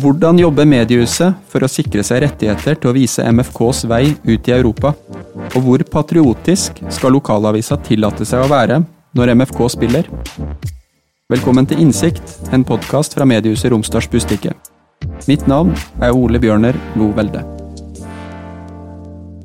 Hvordan jobber mediehuset for å sikre seg rettigheter til å vise MFKs vei ut i Europa? Og hvor patriotisk skal lokalavisa tillate seg å være når MFK spiller? Velkommen til Innsikt, en podkast fra mediehuset Romsdals Bustikke. Mitt navn er Ole Bjørner Lo Velde.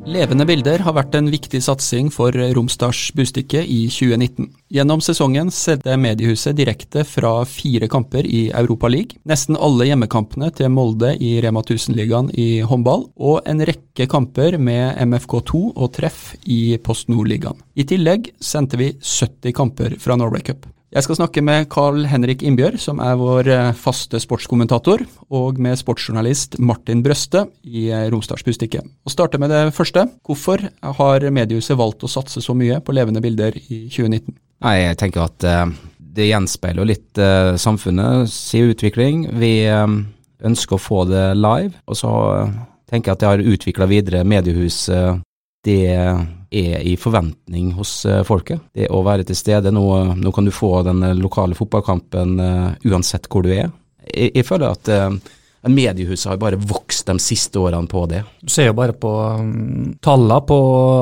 Levende bilder har vært en viktig satsing for Romsdals Bustikke i 2019. Gjennom sesongen sendte mediehuset direkte fra fire kamper i Europa League, nesten alle hjemmekampene til Molde i Rema 1000-ligaen i håndball, og en rekke kamper med MFK2 og treff i Post Nord-ligaen. I tillegg sendte vi 70 kamper fra Norway Cup. Jeg skal snakke med Carl Henrik Innbjørg, som er vår eh, faste sportskommentator, og med sportsjournalist Martin Brøste i Romsdalsbustikket. Å starte med det første. Hvorfor har mediehuset valgt å satse så mye på levende bilder i 2019? Nei, Jeg tenker at uh, det gjenspeiler litt samfunnet sin utvikling. Vi ønsker å få det live, og så tenker jeg at det har utvikla videre mediehuset det er i forventning hos eh, folket. Det å være til stede. Nå, nå kan du få den eh, lokale fotballkampen uh, uansett hvor du er. Jeg, jeg føler at mediehuset har bare vokst de siste årene på det. Du ser jo bare på um, tallene på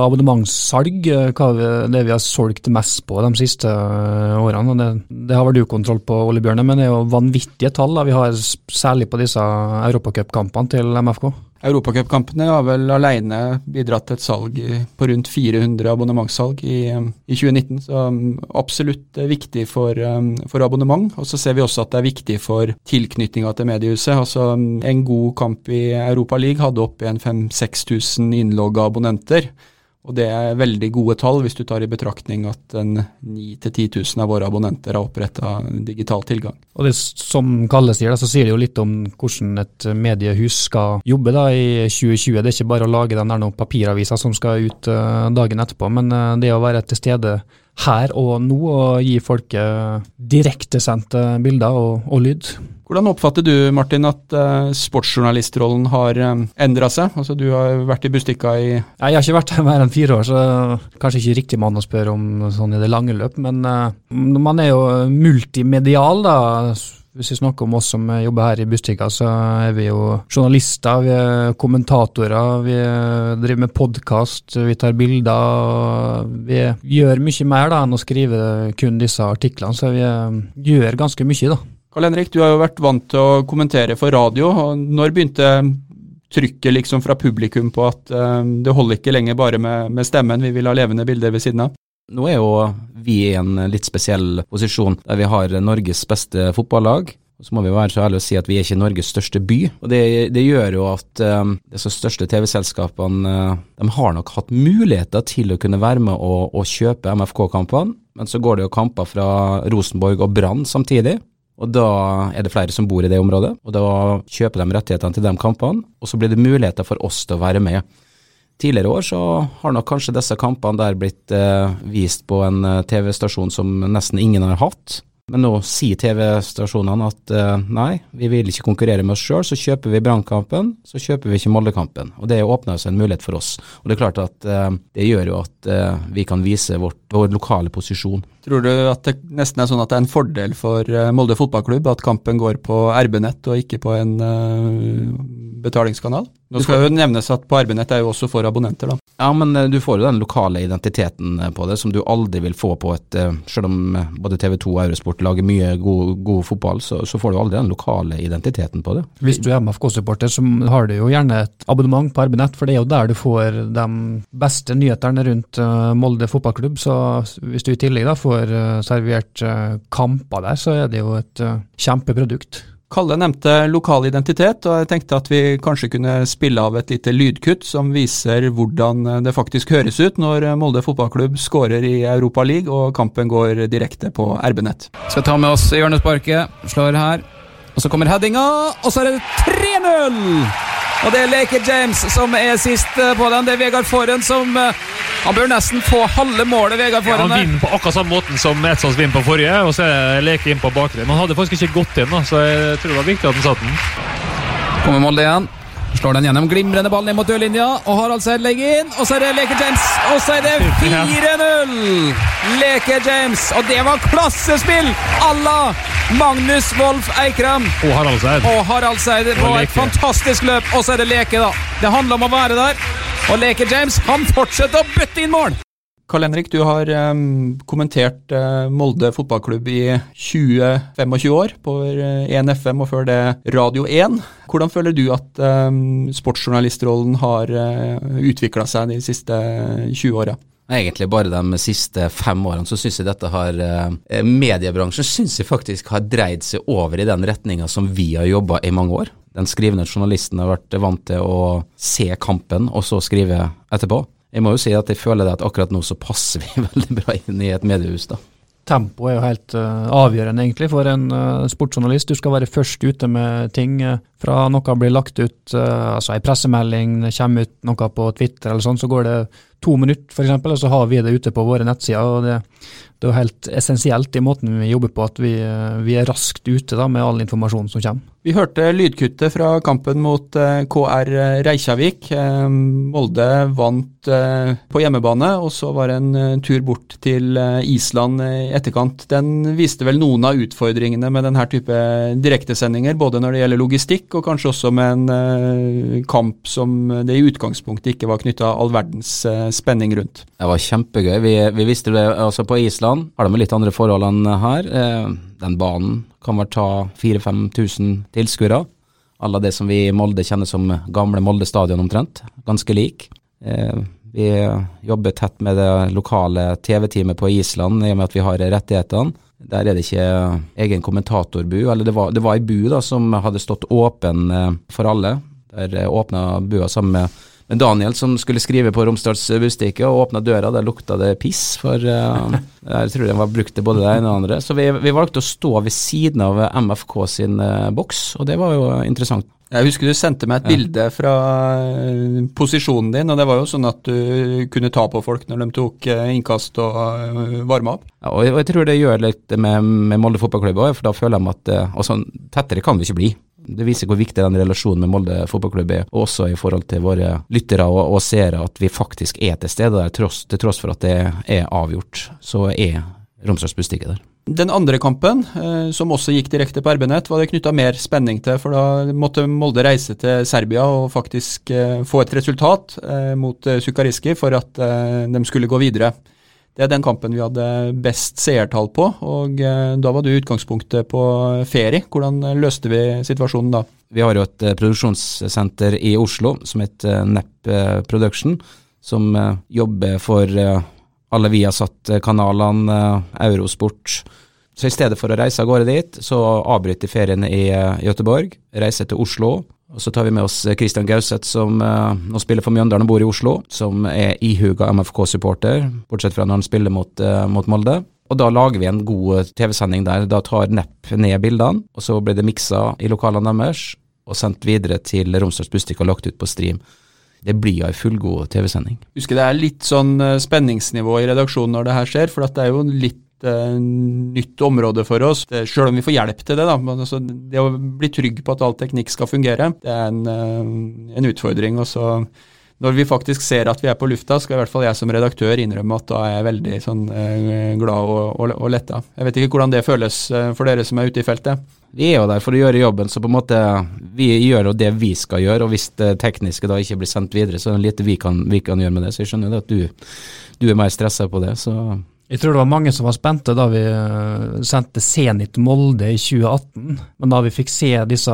abonnementssalg, hva vi, det vi har solgt mest på de siste årene. Det, det, har vel du kontroll på, Ole Bjørne, men det er jo vanvittige tall da vi har særlig på disse europacupkampene til MFK. Europacupkampene har vel alene bidratt til et salg på rundt 400 abonnementssalg i, i 2019, så um, absolutt viktig for, um, for, abonnement. Og så ser vi også at det er viktig for tilknytninga til mediehuset. Altså En god kamp i Europa League hadde opp igjen 5000-6000 innlogga abonnenter. Og det er veldig gode tall hvis du tar i betraktning at 9 000-10 000 av våre abonnenter har oppretta digital tilgang. Og det Som Kalle sier, så sier det jo litt om hvordan et mediehus skal jobbe da i 2020. Det er ikke bare å lage den der noen papiravisa som skal ut uh, dagen etterpå, men uh, det å være til stede her og nå og gi folket direktesendte bilder og, og lyd. Hvordan oppfatter du Martin, at uh, sportsjournalistrollen har um, eh, endra seg? Altså, du har vært i Bustika i Jeg har ikke vært her mer enn fire år, så kanskje ikke riktig mann å spørre om sånn i det lange løp. Men uh, man er jo multimedial, da. Hvis vi snakker om oss som jobber her i Bustika, så er vi jo journalister, vi er kommentatorer, vi driver med podkast, vi tar bilder. Vi gjør mye mer da enn å skrive kun disse artiklene, så vi gjør ganske mye, da. Karl Henrik, du har jo vært vant til å kommentere for radio. og Når begynte trykket liksom fra publikum på at uh, det holder ikke lenger bare med, med, stemmen, vi vil ha levende bilder ved siden av? Nå er jo vi i en litt spesiell posisjon der vi har Norges beste fotballag. Så må vi være så ærlige å si at vi er ikke Norges største by. og Det, det gjør jo at um, disse største TV-selskapene uh, de har nok hatt muligheter til å kunne være med og, og kjøpe MFK-kampene, men så går det jo kamper fra Rosenborg og Brann samtidig. Og da er det flere som bor i det området, og da kjøper de rettighetene til de kampene, og så blir det muligheter for oss til å være med. Tidligere år så har nok kanskje disse kampene der blitt eh, vist på en eh, TV-stasjon som nesten ingen har hatt. Men nå sier TV-stasjonene at uh, nei, vi vil ikke konkurrere med oss sjøl, så kjøper vi Brannkampen, så kjøper vi ikke Moldekampen. Og Det åpner seg en mulighet for oss. Og Det er klart at uh, det gjør jo at uh, vi kan vise vårt, vår lokale posisjon. Tror du at det nesten er sånn at det er en fordel for Molde fotballklubb at kampen går på RB-nett og ikke på en betalingskanal? Nå skal jo nevnes at på RB-nett er jo også for abonnenter, da. Ja, men eh, du får jo den lokale identiteten eh, på det, som du aldri vil få på et eh, Selv om både TV 2 og Eurosport lager mye god, god fotball, så, så, får du aldri den lokale identiteten på det. Hvis du er MFK-supporter, så har du jo gjerne et abonnement på RB-nett, for det er jo der du får de beste nyhetene rundt Molde fotballklubb. Så hvis du i tillegg da får servert kamper der, så er det jo et kjempeprodukt. Kalle nevnte lokal identitet, og jeg tenkte at vi kanskje kunne spille av et lite lydkutt som viser hvordan det faktisk høres ut når Molde fotballklubb skårer i Europa League og kampen går direkte på RB-nett. Skal ta med oss hjørnesparket, slår her. Og så kommer headinga, og så er det 3-0! Og det er Leke James som er sist eh, på den. Det er Vegard Forhen som eh, Han bør nesten få halve målet, Vegard Forhen. Ja, han vinner på akkurat samme måten som Etsons vinner på forrige, og så er Leke inn på bakre. Men han hadde faktisk ikke gått inn, så jeg tror det var viktig at han satt den. Kommer Molde igjen. Slår den gjennom glimrende ball ned mot dørlinja, og Harald Seid legger inn. Og så er det Leke James, og så er det 4-0! Leke James, og det var klassespill à la Magnus Wolff Eikram. Og Harald Seid. Og Harald Seid Det var et fantastisk løp, og så er det Leke, da. Det handler om å være der. Og Leke James, han fortsetter å bøtte inn mål! Karl Henrik, du har um, kommentert uh, Molde fotballklubb i 20-25 år på eh, 1 FM og før det Radio 1. Hvordan føler du at um, sportsjournalistrollen har uh, utvikla seg de siste 20 åra? Egentlig bare de siste fem årene så syns jeg dette har eh, Mediebransjen syns jeg faktisk har dreid seg over i den retninga som vi har jobba i mange år. Den skrivende journalisten har vært vant til å se kampen, og så skrive etterpå. Jeg må jo si at jeg føler det at akkurat nå så passer vi veldig bra inn i et mediehus, da. Tempo er jo helt uh, avgjørende egentlig for en uh, sportsjournalist. Du skal være først ute med ting Uh, fra noe blir lagt ut, uh, altså ei pressemelding, det kommer ut noe på Twitter eller sånn, så går det to minutter f.eks., og så har vi det ute på våre nettsider. og det, det er jo helt essensielt i måten vi jobber på, at vi, uh, vi er raskt ute da, med all informasjon som kommer. Vi hørte lydkuttet fra kampen mot KR Reykjavik. Molde vant eh, på hjemmebane, og så var det en eh, tur bort til eh, Island i etterkant. Den viste vel noen av utfordringene med denne type direktesendinger, både når det gjelder logistikk og kanskje også med en kamp som det i utgangspunktet ikke var knytta all verdens spenning rundt. Det var kjempegøy. Vi, vi visste det, altså På Island har de litt andre forhold enn her. Den banen kan vel ta 4000-5000 tilskuere. Alle det som vi i Molde kjenner som gamle Molde stadion omtrent. Ganske lik. Eh, vi jobber tett med det lokale TV-teamet på Island i og med at vi har rettighetene. Der er det ikke egen kommentatorbu, eller det var, det var ei bu da som hadde stått åpen eh, for alle. Der eh, åpna bua sammen med men Daniel som skulle skrive på Romsdals Bustikke og åpna døra, der lukta det piss. For uh, jeg tror den var brukt til både det ene og det andre. Så vi, vi valgte å stå ved siden av MFK sin uh, boks, og det var jo interessant. Jeg husker du sendte meg et Ja. bilde fra eh, posisjonen din, og det var jo sånn at du kunne ta på folk når de tok eh, innkast og eh, varma opp. Ja, og, jeg, tror det gjør litt med, med Molde fotballklubb òg, for da føler de at og sånn, tettere kan vi ikke bli. Det viser hvor viktig den relasjonen med Molde fotballklubb er, og også i forhold til våre lyttere og, og seere, at vi faktisk er til stede der, tross, til tross for at det er avgjort. Så er Romsdals Bustikke der. Den andre kampen, eh, som også gikk direkte på RB-nett, var det knytta mer spenning til, for da måtte Molde reise til Serbia og faktisk eh, få et resultat eh, mot Sukariski for at de skulle gå videre. Det er den kampen vi hadde best seertall på, og da var du utgangspunktet på ferie. Hvordan løste vi situasjonen da? Vi har jo et produksjonssenter i Oslo som heter Nepp Production, som jobber for alle Viasat-kanalene, eh, Eurosport. Så i stedet for å reise av gårde dit, så avbryter feriene ferien i Gøteborg, reiser til Oslo. Og så tar vi med oss eh, Christian Gauseth, som eh, nå spiller for Mjøndalen og bor i Oslo, som er ihuga MFK-supporter, bortsett fra når han spiller mot, eh, mot Molde. Og da lager vi en god eh, TV-sending der. Da tar Nepp ned bildene, og så blir det miksa i lokalene deres og sendt videre til Romsdals Bustikk og lagt ut på stream. Det blir ei fullgod TV-sending. Husker det er litt sånn eh, spenningsnivå i redaksjonen når det her skjer, for det er jo litt eh, nytt område for oss. Sjøl om vi får hjelp til det, da. Men altså, det å bli trygg på at all teknikk skal fungere, det er en, eh, en utfordring. Og så når vi faktisk ser at vi er på lufta, skal i hvert fall jeg som redaktør innrømme at da er jeg veldig sånn, eh, glad og, og, og letta. Jeg vet ikke hvordan det føles eh, for dere som er ute i feltet. Vi er jo der for å gjøre jobben, så på en måte vi gjør jo det vi skal gjøre. Og hvis det tekniske da ikke blir sendt videre, så er det lite vi kan, vi kan gjøre med det. Så jeg skjønner jo at du, du er mer stressa på det. Så Jeg tror det var mange som var spente da vi eh, sendte Zenit Molde i 2018. Men da vi fikk se disse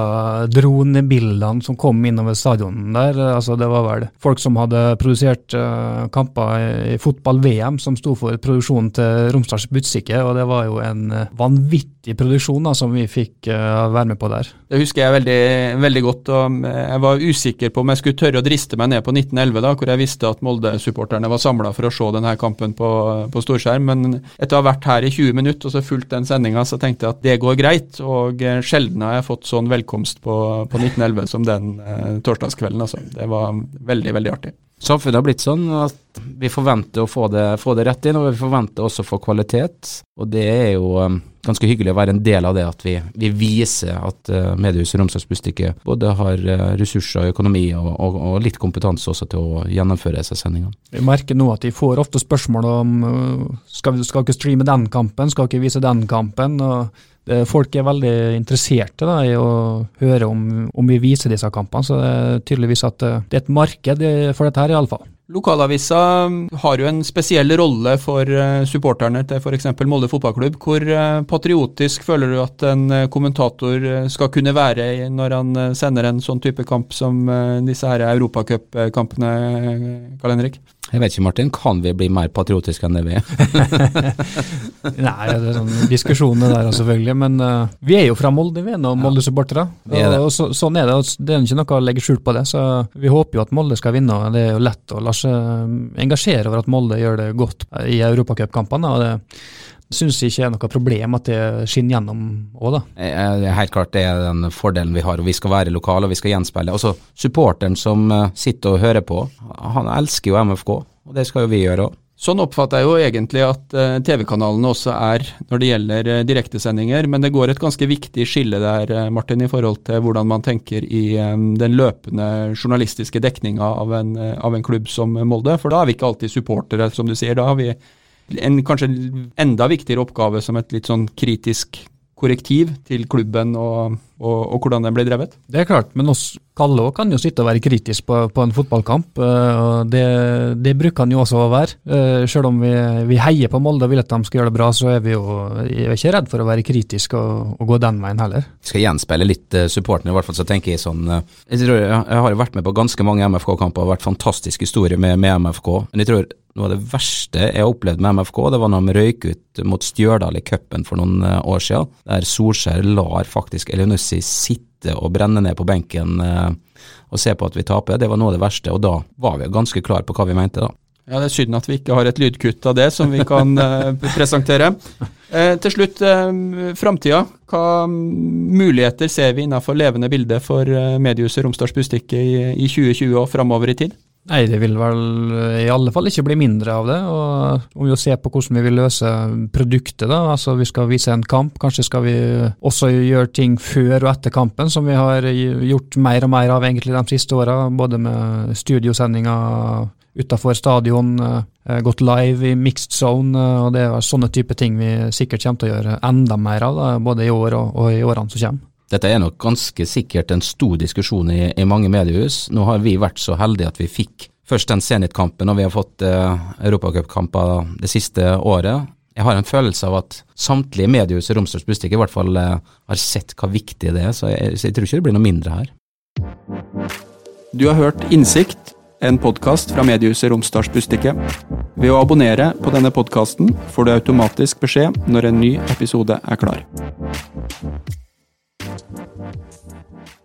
dronebildene som kom innover stadionet der, eh, altså det var vel folk som hadde produsert eh, kamper i, fotball-VM, som sto for produksjonen til Romsdals Bustikke, og det var jo en vanvittig produksjon da, som vi fikk være med på der. Det husker jeg veldig, veldig godt. og Jeg var usikker på om jeg skulle tørre å driste meg ned på 1911, da, hvor jeg visste at Molde-supporterne var samla for å se denne kampen på, på storskjerm. Men etter å ha vært her i 20 minutter og så fulgt den sendinga, så tenkte jeg at det går greit. Og eh, sjelden har jeg fått sånn velkomst på, på 1911 som den eh, torsdagskvelden. Altså. Det var veldig, veldig artig. Samfunnet har blitt sånn at vi forventer å få det, få det rett inn, og vi forventer også å få kvalitet. Og det er jo um, ganske hyggelig å være en del av det, at vi, vi viser at uh, Mediehuset Romsdals Budstikke både har uh, ressurser, økonomi og, og, og, litt kompetanse også til å gjennomføre disse sendingene. Vi merker nå at de får ofte spørsmål om uh, skal vi skal ikke streame den kampen, skal ikke vise den kampen. og Folk er veldig interesserte da, i å høre om, om, vi viser disse kampene, så det er tydeligvis at uh, det er et marked for dette her, iallfall. Lokalavisa har jo en spesiell rolle for eh, supporterne til f.eks. Molde fotballklubb. Hvor eh, patriotisk føler du at en eh, kommentator skal kunne være når han sender en sånn type kamp som disse her europacupkampene, Karl Henrik? Jeg vet ikke, Martin. Kan vi bli mer patriotiske enn det vi er? Nei, det er sånn diskusjoner der selvfølgelig. Men uh, vi er jo fra Molde, vi er nå Molde-supportere. Og, og så, sånn er det. Det er ikke noe å legge skjul på det. Så vi håper jo at Molde skal vinne. og Det er jo lett å la seg engasjere over at Molde gjør det godt i europacupkampene. Syns ikke er noe problem at det skinner gjennom òg, da. Helt klart det er den fordelen vi har, og vi skal være lokale og vi skal gjenspeile. Også supporteren som eh, sitter og hører på, han elsker jo MFK, og det skal jo vi gjøre òg. Sånn oppfatter jeg jo egentlig at TV-kanalene også er når det gjelder direktesendinger, men det går et ganske viktig skille der, Martin, i forhold til hvordan man tenker i den løpende journalistiske dekninga av, av, en klubb som Molde. For da er vi ikke alltid supportere, som du sier. Da har vi en kanskje enda viktigere oppgave som et litt sånn kritisk korrektiv til klubben og, og, og, hvordan den ble drevet? Det er klart, men oss Kalle også kan jo sitte og være kritisk på, på en fotballkamp. Eh, og det, det, bruker han jo også å være. Eh, selv om vi, vi, heier på Molde og vil at de skal gjøre det bra, så er vi jo er ikke redd for å være kritisk og, og gå den veien heller. Jeg skal gjenspeile litt supporten, supporterne, i hvert fall så tenker jeg sånn jeg, tror, jeg, har jo vært med på ganske mange MFK-kamper og vært fantastisk historie med, med MFK. men jeg tror noe av det verste jeg har opplevd med MFK, det var når de røyk ut mot Stjørdal i cupen for noen eh, år siden, der Solskjær lar faktisk Elionussi sitte og brenne ned på benken eh, og se på at vi taper. Det var noe av det verste, og da var vi ganske klare på hva vi mente, da. Ja, Det er synd at vi ikke har et lydkutt av det som vi kan uh, presentere. Uh, til slutt, uh, framtida. Hva muligheter ser vi innenfor levende bilde for uh, mediehuset Romsdals Bustikke i, i 2020 og framover i tid? Nei, det vil vel i alle fall ikke bli mindre av det. og Om vi ser på hvordan vi vil løse produktet, da, altså vi skal vise en kamp, kanskje skal vi også gjøre ting før og etter kampen, som vi har gjort mer og mer av egentlig de siste åra. Både med studiosendinger utafor stadion, eh, gått live i mixed zone, eh, og det er sånne type ting vi sikkert kommer til å gjøre enda mer av, da, både i år og, og i årene som kommer. Dette er nok ganske sikkert en stor diskusjon i, i mange mediehus. Nå har vi vært så heldige at vi fikk først den Zenit-kampen, og vi har fått eh, europacupkamper det siste året. Jeg har en følelse av at samtlige mediehus i Romsdals Bustikke i hvert fall eh, har sett hva viktig det er, så jeg, så jeg tror ikke det blir noe mindre her. Du har hørt Innsikt, en podkast fra mediehuset Romsdals Bustikke. Ved å abonnere på denne podkasten får du automatisk beskjed når en ny episode er klar. Thank you.